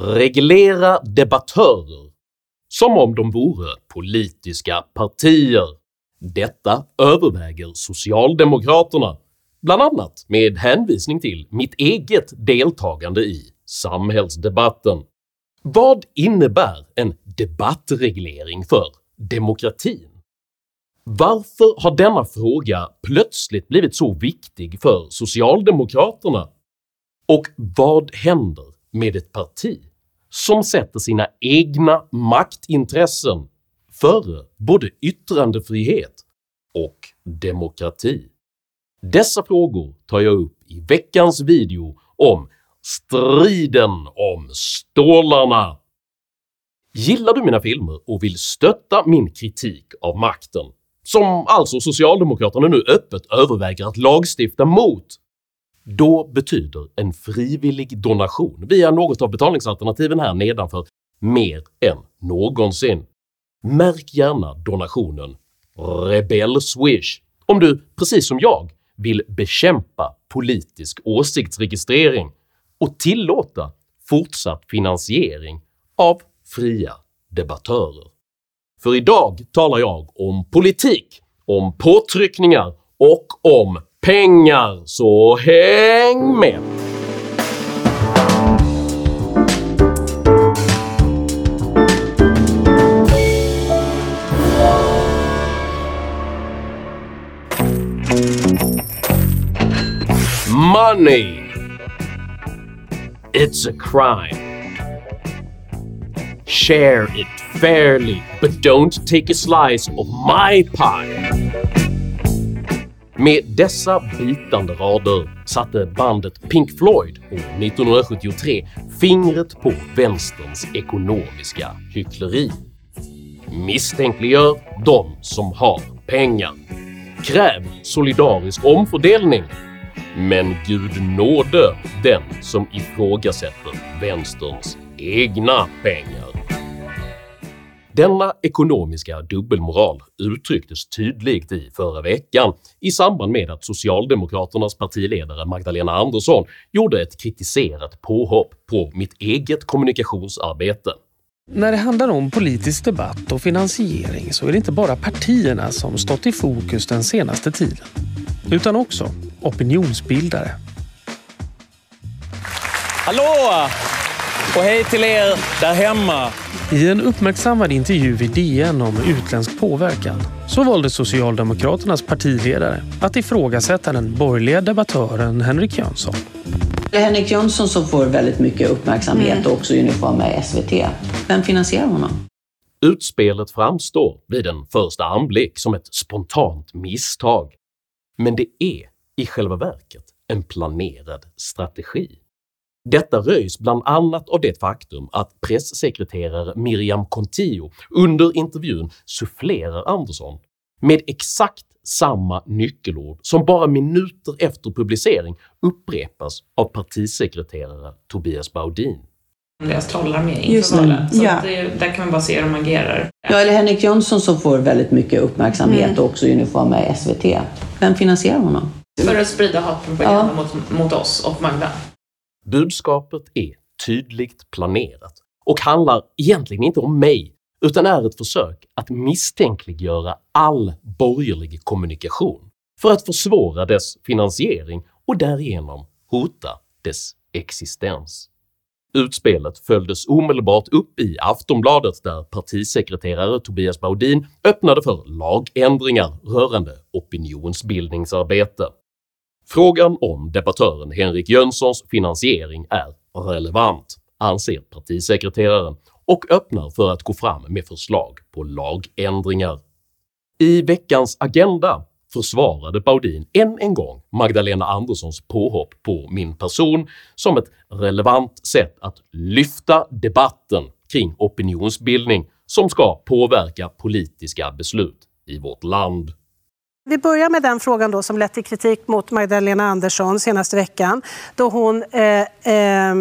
reglera debattörer som om de vore politiska partier. Detta överväger Socialdemokraterna, bland annat med hänvisning till mitt eget deltagande i samhällsdebatten. Vad innebär en debattreglering för demokratin? Varför har denna fråga plötsligt blivit så viktig för socialdemokraterna? Och vad händer med ett parti som sätter sina egna maktintressen före både yttrandefrihet och demokrati? Dessa frågor tar jag upp i veckans video om “striden om stålarna”. Gillar du mina filmer och vill stötta min kritik av makten, som alltså socialdemokraterna nu öppet överväger att lagstifta mot, då betyder en frivillig donation via något av betalningsalternativen här nedanför mer än någonsin. Märk gärna donationen REBELL-Swish om du, precis som jag, vill bekämpa politisk åsiktsregistrering och tillåta fortsatt finansiering av fria debattörer. För idag talar jag om politik, om påtryckningar och om pengar, så häng med! Money! It's a crime. Share it fairly, but don't take a slice of my pie. Med dessa bitande rader satte bandet Pink Floyd år 1973 fingret på vänsterns ekonomiska hyckleri. Misstänkliggör de som har pengar. Kräv solidarisk omfördelning. Men gud nåde den som ifrågasätter vänsterns egna pengar. Denna ekonomiska dubbelmoral uttrycktes tydligt i förra veckan i samband med att socialdemokraternas partiledare Magdalena Andersson gjorde ett kritiserat påhopp på mitt eget kommunikationsarbete. När det handlar om politisk debatt och finansiering så är det inte bara partierna som stått i fokus den senaste tiden, utan också opinionsbildare. Hallå! Och hej till er där hemma! I en uppmärksammad intervju i DN om utländsk påverkan så valde Socialdemokraternas partiledare att ifrågasätta den borgerliga debattören Henrik Jönsson. Det är Henrik Jönsson som får väldigt mycket uppmärksamhet mm. och också uniform med SVT. Vem finansierar honom? Utspelet framstår vid en första anblick som ett spontant misstag, men det är i själva verket en planerad strategi. Detta röjs bland annat av det faktum att pressekreterare Miriam Kontio under intervjun sufflerar Andersson med exakt samma nyckelord som bara minuter efter publicering upprepas av partisekreterare Tobias Baudin. Deras trollar med inför valet. Så ja. det, där kan man bara se hur de agerar. Ja, eller Henrik Jönsson som får väldigt mycket uppmärksamhet mm. och också uniform med SVT. Vem finansierar honom? För att sprida hatpropaganda ja. mot, mot oss och Magda. Budskapet är tydligt planerat och handlar egentligen inte om mig utan är ett försök att misstänkliggöra all borgerlig kommunikation för att försvåra dess finansiering och därigenom hota dess existens. Utspelet följdes omedelbart upp i Aftonbladet där partisekreterare Tobias Baudin öppnade för lagändringar rörande opinionsbildningsarbete. Frågan om debattören Henrik Jönssons finansiering är relevant, anser partisekreteraren och öppnar för att gå fram med förslag på lagändringar. I veckans agenda försvarade Baudin än en gång Magdalena Anderssons påhopp på min person som ett relevant sätt att lyfta debatten kring opinionsbildning som ska påverka politiska beslut i vårt land. Vi börjar med den frågan då som lett till kritik mot Magdalena Andersson senaste veckan då hon eh, eh,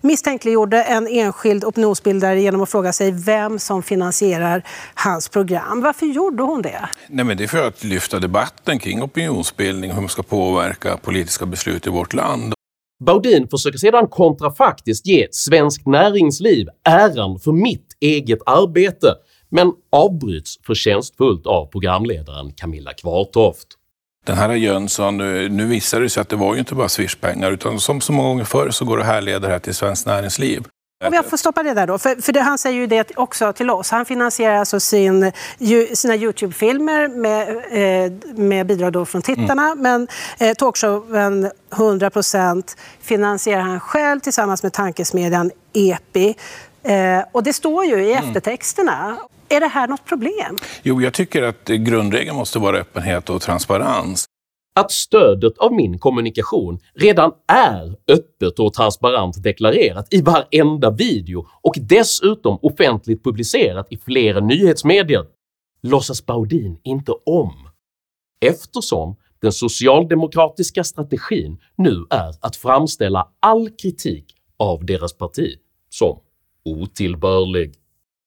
misstänkliggjorde en enskild opinionsbildare genom att fråga sig vem som finansierar hans program. Varför gjorde hon det? Nej, men det är för att lyfta debatten kring opinionsbildning och hur man ska påverka politiska beslut i vårt land. Baudin försöker sedan kontrafaktiskt ge Svenskt Näringsliv äran för mitt eget arbete men avbryts förtjänstfullt av programledaren Camilla Kvartoft. Den här Jönsson, nu visar det sig att det var ju inte bara swishpengar utan som så många gånger förr så går det att härleda det här till Svenskt Näringsliv. Om jag får stoppa det där då, för, för det, han säger ju det också till oss. Han finansierar alltså sin, ju, sina Youtube-filmer med, eh, med bidrag då från tittarna, mm. men eh, talkshowen 100% finansierar han själv tillsammans med tankesmedjan EPI. Eh, och det står ju i mm. Är det här något problem? Jo, jag tycker att grundregeln måste vara öppenhet och transparens. Att stödet av min kommunikation redan är öppet och transparent deklarerat i varenda video och dessutom offentligt publicerat i flera nyhetsmedier låtsas Baudin inte om eftersom den socialdemokratiska strategin nu är att framställa all kritik av deras parti som otillbörlig.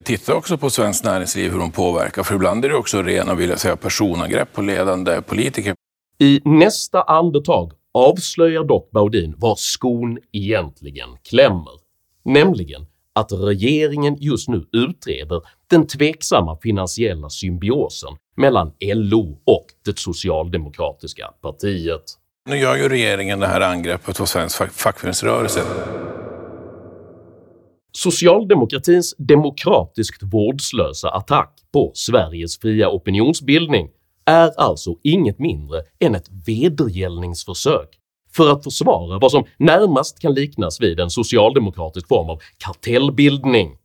Titta också på Svenskt Näringsliv, hur de påverkar, för ibland är det också rena vill jag säga, personangrepp på ledande politiker. I nästa andetag avslöjar dock Baudin var skon egentligen klämmer, nämligen att regeringen just nu utreder den tveksamma finansiella symbiosen mellan LO och det socialdemokratiska partiet. Nu gör ju regeringen det här angreppet på svensk fackföreningsrörelse. Socialdemokratins demokratiskt vårdslösa attack på Sveriges fria opinionsbildning är alltså inget mindre än ett vedergällningsförsök för att försvara vad som närmast kan liknas vid en socialdemokratisk form av kartellbildning.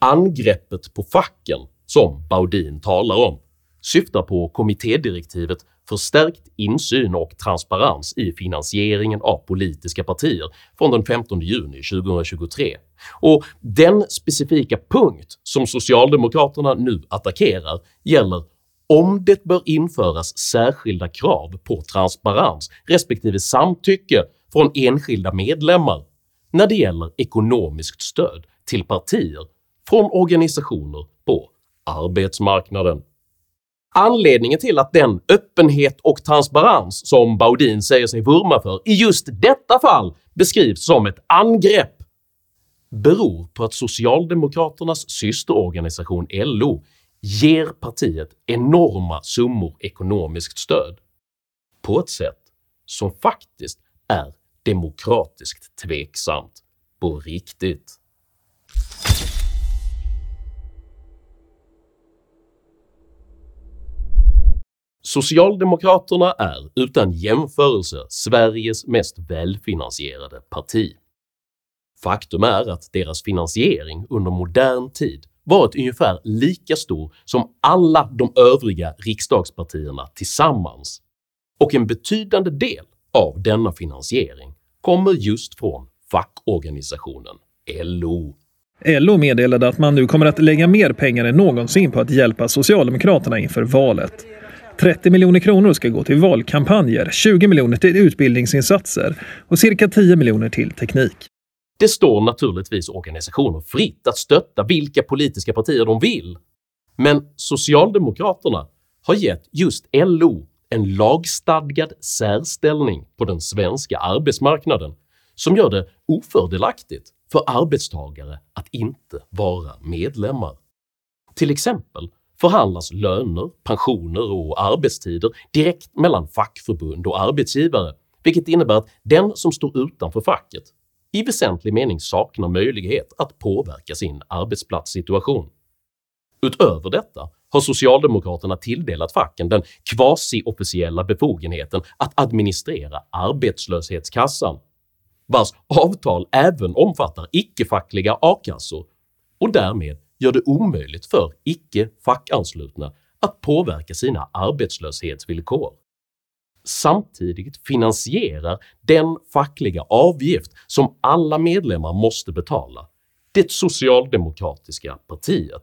Angreppet på facken, som Baudin talar om, syftar på kommittédirektivet förstärkt insyn och transparens i finansieringen av politiska partier från den 15 juni 2023 och den specifika punkt som socialdemokraterna nu attackerar gäller om det bör införas särskilda krav på transparens respektive samtycke från enskilda medlemmar när det gäller ekonomiskt stöd till partier från organisationer på arbetsmarknaden. Anledningen till att den öppenhet och transparens som Baudin säger sig vurma för i just detta fall beskrivs som ett angrepp beror på att socialdemokraternas systerorganisation LO ger partiet enorma summor ekonomiskt stöd på ett sätt som faktiskt är demokratiskt tveksamt på riktigt. Socialdemokraterna är utan jämförelse Sveriges mest välfinansierade parti. Faktum är att deras finansiering under modern tid varit ungefär lika stor som alla de övriga riksdagspartierna tillsammans, och en betydande del av denna finansiering kommer just från fackorganisationen LO. LO meddelade att man nu kommer att lägga mer pengar än någonsin på att hjälpa Socialdemokraterna inför valet. 30 miljoner kronor ska gå till valkampanjer, 20 miljoner till utbildningsinsatser och cirka 10 miljoner till teknik. Det står naturligtvis organisationer fritt att stötta vilka politiska partier de vill, men Socialdemokraterna har gett just LO en lagstadgad särställning på den svenska arbetsmarknaden som gör det ofördelaktigt för arbetstagare att inte vara medlemmar. Till exempel förhandlas löner, pensioner och arbetstider direkt mellan fackförbund och arbetsgivare vilket innebär att den som står utanför facket i väsentlig mening saknar möjlighet att påverka sin arbetsplatssituation. Utöver detta har socialdemokraterna tilldelat facken den quasi-officiella befogenheten att administrera arbetslöshetskassan, vars avtal även omfattar icke-fackliga a-kassor och därmed gör det omöjligt för icke-fackanslutna att påverka sina arbetslöshetsvillkor samtidigt finansierar den fackliga avgift som alla medlemmar måste betala det socialdemokratiska partiet,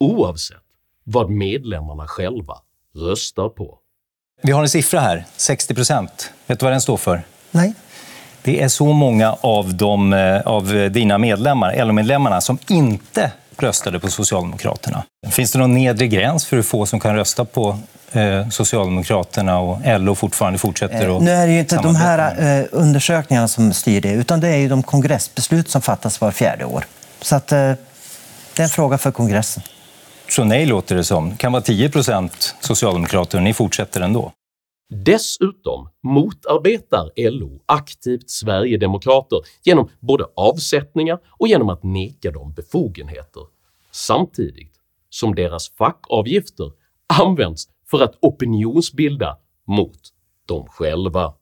oavsett vad medlemmarna själva röstar på. Vi har en siffra här, 60 procent. Vet du vad den står för? Nej. Det är så många av, de, eh, av dina medlemmar, LO-medlemmarna, som inte röstade på Socialdemokraterna. Finns det någon nedre gräns för hur få som kan rösta på eh, Socialdemokraterna och LO fortfarande fortsätter att Nu är det ju inte de här eh, undersökningarna som styr det, utan det är ju de kongressbeslut som fattas var fjärde år. Så att, eh, det är en fråga för kongressen. Så nej, låter det som. Det kan vara 10 procent socialdemokrater och ni fortsätter ändå. Dessutom motarbetar LO aktivt Sverigedemokrater genom både avsättningar och genom att neka dem befogenheter, samtidigt som deras fackavgifter används för att opinionsbilda mot dem själva.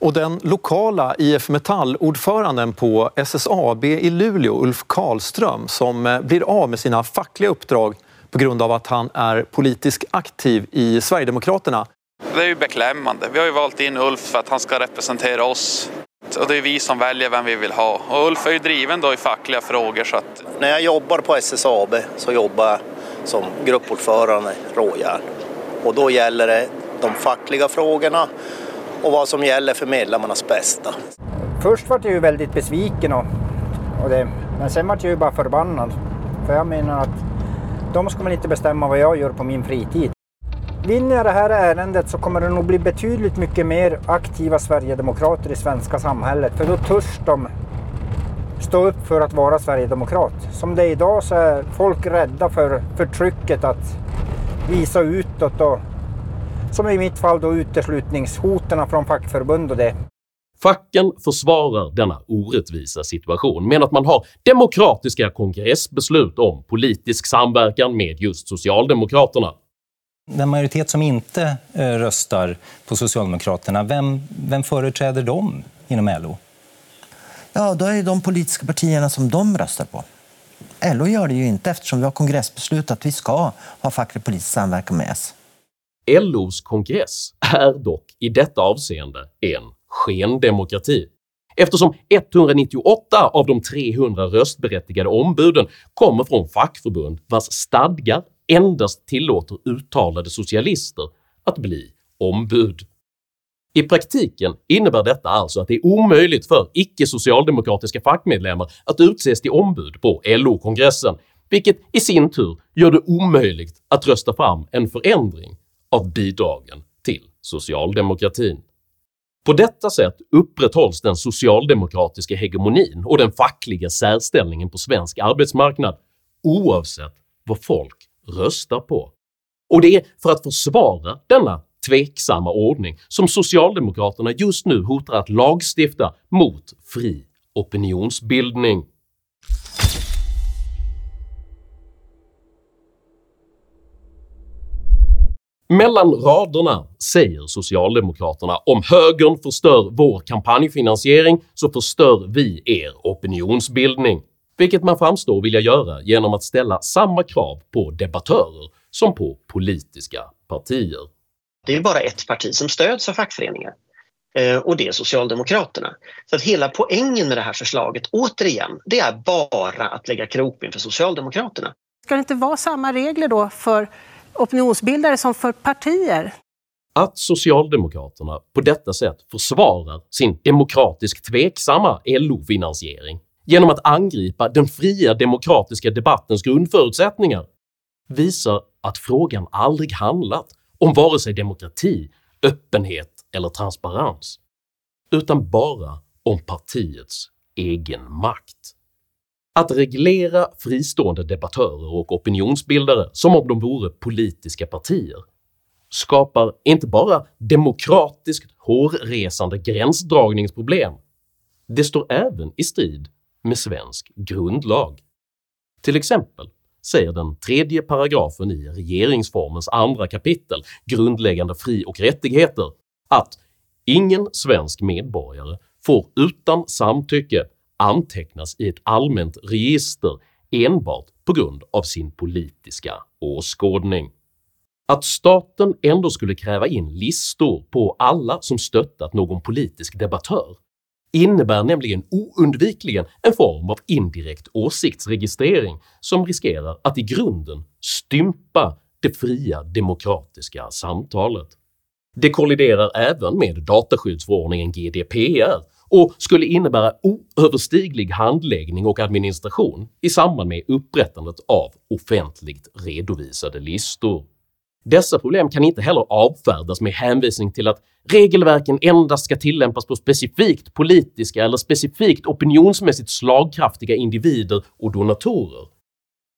Och den lokala IF Metall-ordföranden på SSAB i Luleå, Ulf Karlström, som eh, blir av med sina fackliga uppdrag på grund av att han är politiskt aktiv i Sverigedemokraterna. Det är ju beklämmande. Vi har ju valt in Ulf för att han ska representera oss. Och det är vi som väljer vem vi vill ha. Och Ulf är ju driven då i fackliga frågor. Så att... När jag jobbar på SSAB så jobbar jag som gruppordförande råjärn. Och då gäller det de fackliga frågorna och vad som gäller för medlemmarnas bästa. Först var jag ju väldigt besviken och, och det, men sen var jag ju bara förbannad. För jag menar att de ska väl inte bestämma vad jag gör på min fritid. Vinner jag det här ärendet så kommer det nog bli betydligt mycket mer aktiva Sverigedemokrater i svenska samhället. För då törs de stå upp för att vara Sverigedemokrat. Som det är idag så är folk rädda för förtrycket att visa utåt och som i mitt fall då uteslutningshoten från fackförbund och det. Facken försvarar denna orättvisa situation med att man har demokratiska kongressbeslut om politisk samverkan med just Socialdemokraterna. Den majoritet som inte eh, röstar på Socialdemokraterna, vem, vem företräder dem inom LO? Ja, då är det de politiska partierna som de röstar på. LO gör det ju inte eftersom vi har kongressbeslut att vi ska ha facklig politisk samverkan med S. LOs kongress är dock i detta avseende en skendemokrati eftersom 198 av de 300 röstberättigade ombuden kommer från fackförbund vars stadgar endast tillåter uttalade socialister att bli ombud. I praktiken innebär detta alltså att det är omöjligt för icke-socialdemokratiska fackmedlemmar att utses till ombud på LO-kongressen, vilket i sin tur gör det omöjligt att rösta fram en förändring av bidragen till socialdemokratin. På detta sätt upprätthålls den socialdemokratiska hegemonin och den fackliga särställningen på svensk arbetsmarknad oavsett vad folk röstar på. Och det är för att försvara denna tveksamma ordning som socialdemokraterna just nu hotar att lagstifta mot fri opinionsbildning. Mellan raderna säger socialdemokraterna “om högern förstör vår kampanjfinansiering så förstör vi er opinionsbildning” vilket man framstår vilja göra genom att ställa samma krav på debattörer som på politiska partier. Det är bara ett parti som stöds av fackföreningar eh, och det är Socialdemokraterna. Så att hela poängen med det här förslaget, återigen, det är bara att lägga kroppen för Socialdemokraterna. Ska det inte vara samma regler då för opinionsbildare som för partier? Att Socialdemokraterna på detta sätt försvarar sin demokratiskt tveksamma LO-finansiering genom att angripa den fria demokratiska debattens grundförutsättningar visar att frågan aldrig handlat om vare sig demokrati, öppenhet eller transparens, utan bara om partiets egen makt. Att reglera fristående debattörer och opinionsbildare som om de vore politiska partier skapar inte bara demokratiskt hårresande gränsdragningsproblem, det står även i strid med svensk grundlag. Till exempel säger den tredje paragrafen i regeringsformens andra kapitel “Grundläggande fri och rättigheter” att “ingen svensk medborgare får utan samtycke antecknas i ett allmänt register enbart på grund av sin politiska åskådning”. Att staten ändå skulle kräva in listor på alla som stöttat någon politisk debattör innebär nämligen oundvikligen en form av indirekt åsiktsregistrering som riskerar att i grunden stympa det fria demokratiska samtalet. Det kolliderar även med dataskyddsförordningen GDPR och skulle innebära oöverstiglig handläggning och administration i samband med upprättandet av offentligt redovisade listor. Dessa problem kan inte heller avfärdas med hänvisning till att regelverken endast ska tillämpas på specifikt politiska eller specifikt opinionsmässigt slagkraftiga individer och donatorer,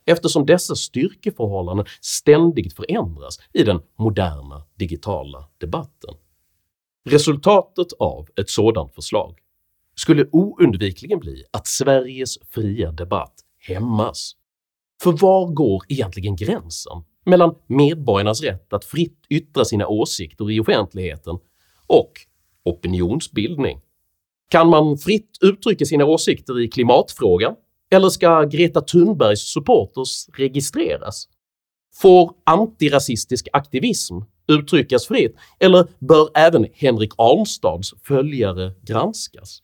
eftersom dessa styrkeförhållanden ständigt förändras i den moderna digitala debatten. Resultatet av ett sådant förslag skulle oundvikligen bli att Sveriges fria debatt hämmas. För var går egentligen gränsen mellan medborgarnas rätt att fritt yttra sina åsikter i offentligheten och opinionsbildning? Kan man fritt uttrycka sina åsikter i klimatfrågan, eller ska Greta Thunbergs supporters registreras? Får antirasistisk aktivism uttryckas fritt, eller bör även Henrik Arnstads följare granskas?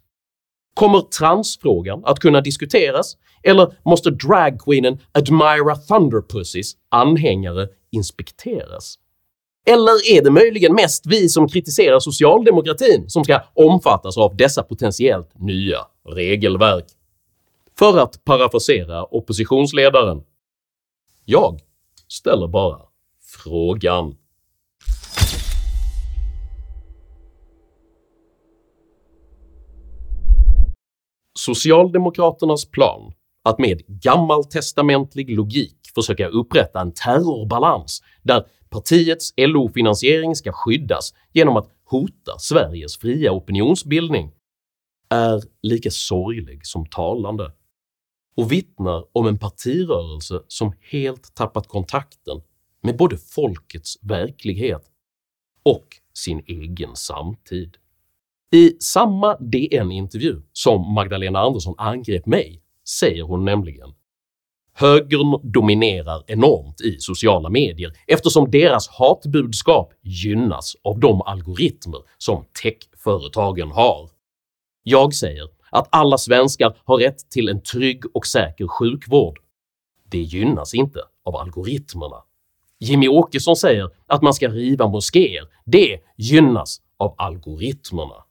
Kommer transfrågan att kunna diskuteras, eller måste dragqueenen Admira Thunderpussys anhängare inspekteras? Eller är det möjligen mest vi som kritiserar socialdemokratin som ska omfattas av dessa potentiellt nya regelverk? För att parafrasera oppositionsledaren “Jag ställer bara frågan”. Socialdemokraternas plan att med gammaltestamentlig logik försöka upprätta en terrorbalans där partiets LO-finansiering ska skyddas genom att hota Sveriges fria opinionsbildning är lika sorglig som talande och vittnar om en partirörelse som helt tappat kontakten med både folkets verklighet och sin egen samtid. I samma DN-intervju som Magdalena Andersson angrep mig säger hon nämligen “Högern dominerar enormt i sociala medier eftersom deras hatbudskap gynnas av de algoritmer som techföretagen har. Jag säger att alla svenskar har rätt till en trygg och säker sjukvård. Det gynnas inte av algoritmerna. Jimmy Åkesson säger att man ska riva moskéer. Det gynnas av algoritmerna.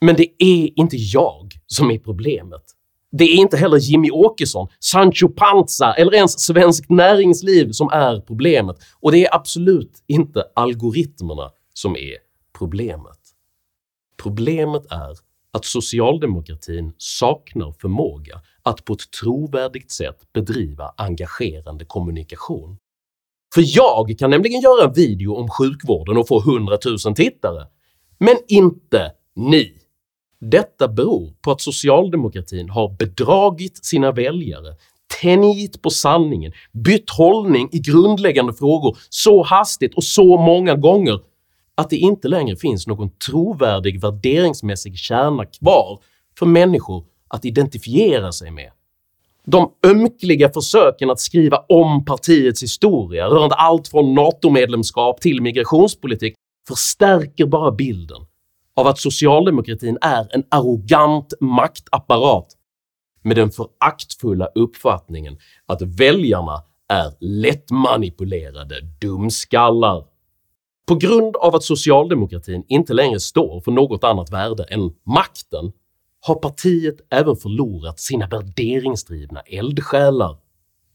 Men det är inte jag som är problemet. Det är inte heller Jimmy Åkesson, Sancho Panza eller ens Svenskt Näringsliv som är problemet och det är absolut inte algoritmerna som är problemet. Problemet är att socialdemokratin saknar förmåga att på ett trovärdigt sätt bedriva engagerande kommunikation. För jag kan nämligen göra en video om sjukvården och få 100 000 tittare, men inte ni. Detta beror på att socialdemokratin har bedragit sina väljare, tänjt på sanningen, bytt hållning i grundläggande frågor så hastigt och så många gånger att det inte längre finns någon trovärdig värderingsmässig kärna kvar för människor att identifiera sig med. De ömkliga försöken att skriva om partiets historia rörande allt från NATO-medlemskap till migrationspolitik förstärker bara bilden av att socialdemokratin är en arrogant maktapparat med den föraktfulla uppfattningen att väljarna är lättmanipulerade dumskallar. På grund av att socialdemokratin inte längre står för något annat värde än makten har partiet även förlorat sina värderingsdrivna eldsjälar,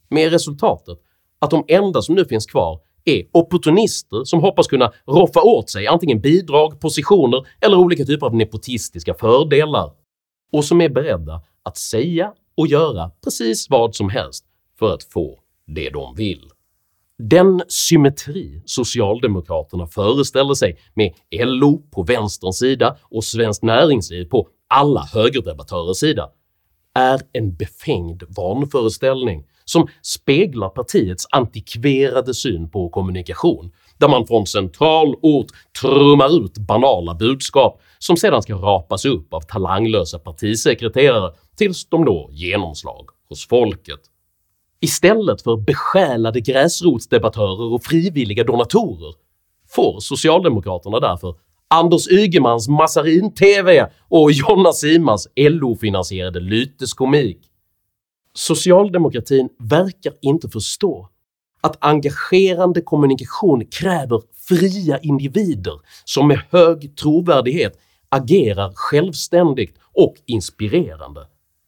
med resultatet att de enda som nu finns kvar är opportunister som hoppas kunna roffa åt sig antingen bidrag, positioner eller olika typer av nepotistiska fördelar och som är beredda att säga och göra precis vad som helst för att få det de vill. Den symmetri socialdemokraterna föreställer sig med LO på vänsterns sida och Svenskt Näringsliv på alla högerdebattörers sida är en befängd vanföreställning som speglar partiets antikverade syn på kommunikation, där man från central ort trummar ut banala budskap som sedan ska rapas upp av talanglösa partisekreterare tills de når genomslag hos folket. Istället för besjälade gräsrotsdebattörer och frivilliga donatorer får socialdemokraterna därför Anders Ygemans Massarin-TV och Jonna Simas LO-finansierade lyteskomik. Socialdemokratin verkar inte förstå att engagerande kommunikation kräver fria individer som med hög trovärdighet agerar självständigt och inspirerande.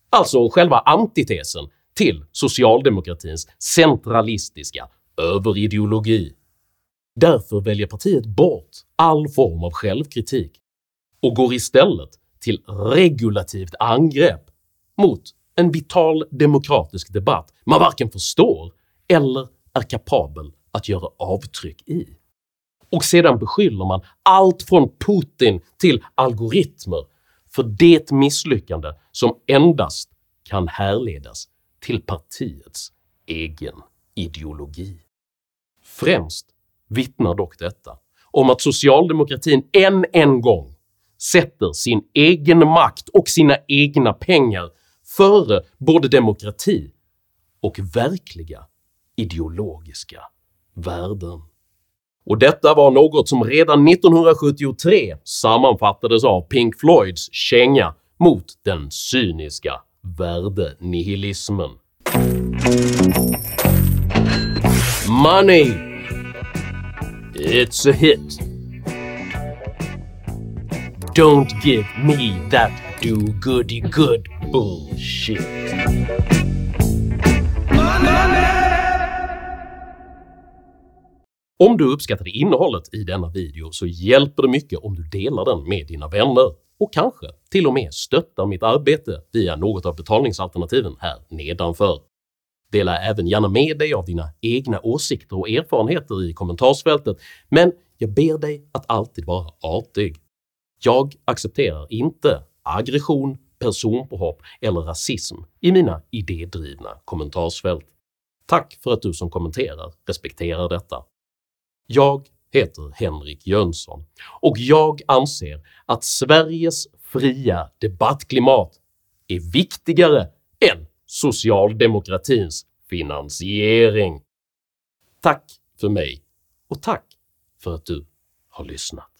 Alltså själva antitesen till socialdemokratins centralistiska överideologi. Därför väljer partiet bort all form av självkritik och går istället till regulativt angrepp mot en vital demokratisk debatt man varken förstår eller är kapabel att göra avtryck i. Och sedan beskyller man allt från Putin till algoritmer för det misslyckande som endast kan härledas till partiets egen ideologi. Främst vittnar dock detta om att socialdemokratin än en gång sätter sin egen makt och sina egna pengar före både demokrati och verkliga ideologiska värden. Och detta var något som redan 1973 sammanfattades av Pink Floyds känga mot den cyniska värdenihilismen. Money! It's a hit. Don't give me that do-goody-good bullshit. Om du uppskattade innehållet i denna video så hjälper det mycket om du delar den med dina vänner och kanske till och med stöttar mitt arbete via något av betalningsalternativen här nedanför. Dela även gärna med dig av dina egna åsikter och erfarenheter i kommentarsfältet, men jag ber dig att alltid vara artig. Jag accepterar inte aggression, personpåhopp eller rasism i mina idédrivna kommentarsfält. Tack för att du som kommenterar respekterar detta. Jag heter Henrik Jönsson och jag anser att Sveriges fria debattklimat är viktigare än socialdemokratins finansiering. Tack för mig och tack för att du har lyssnat.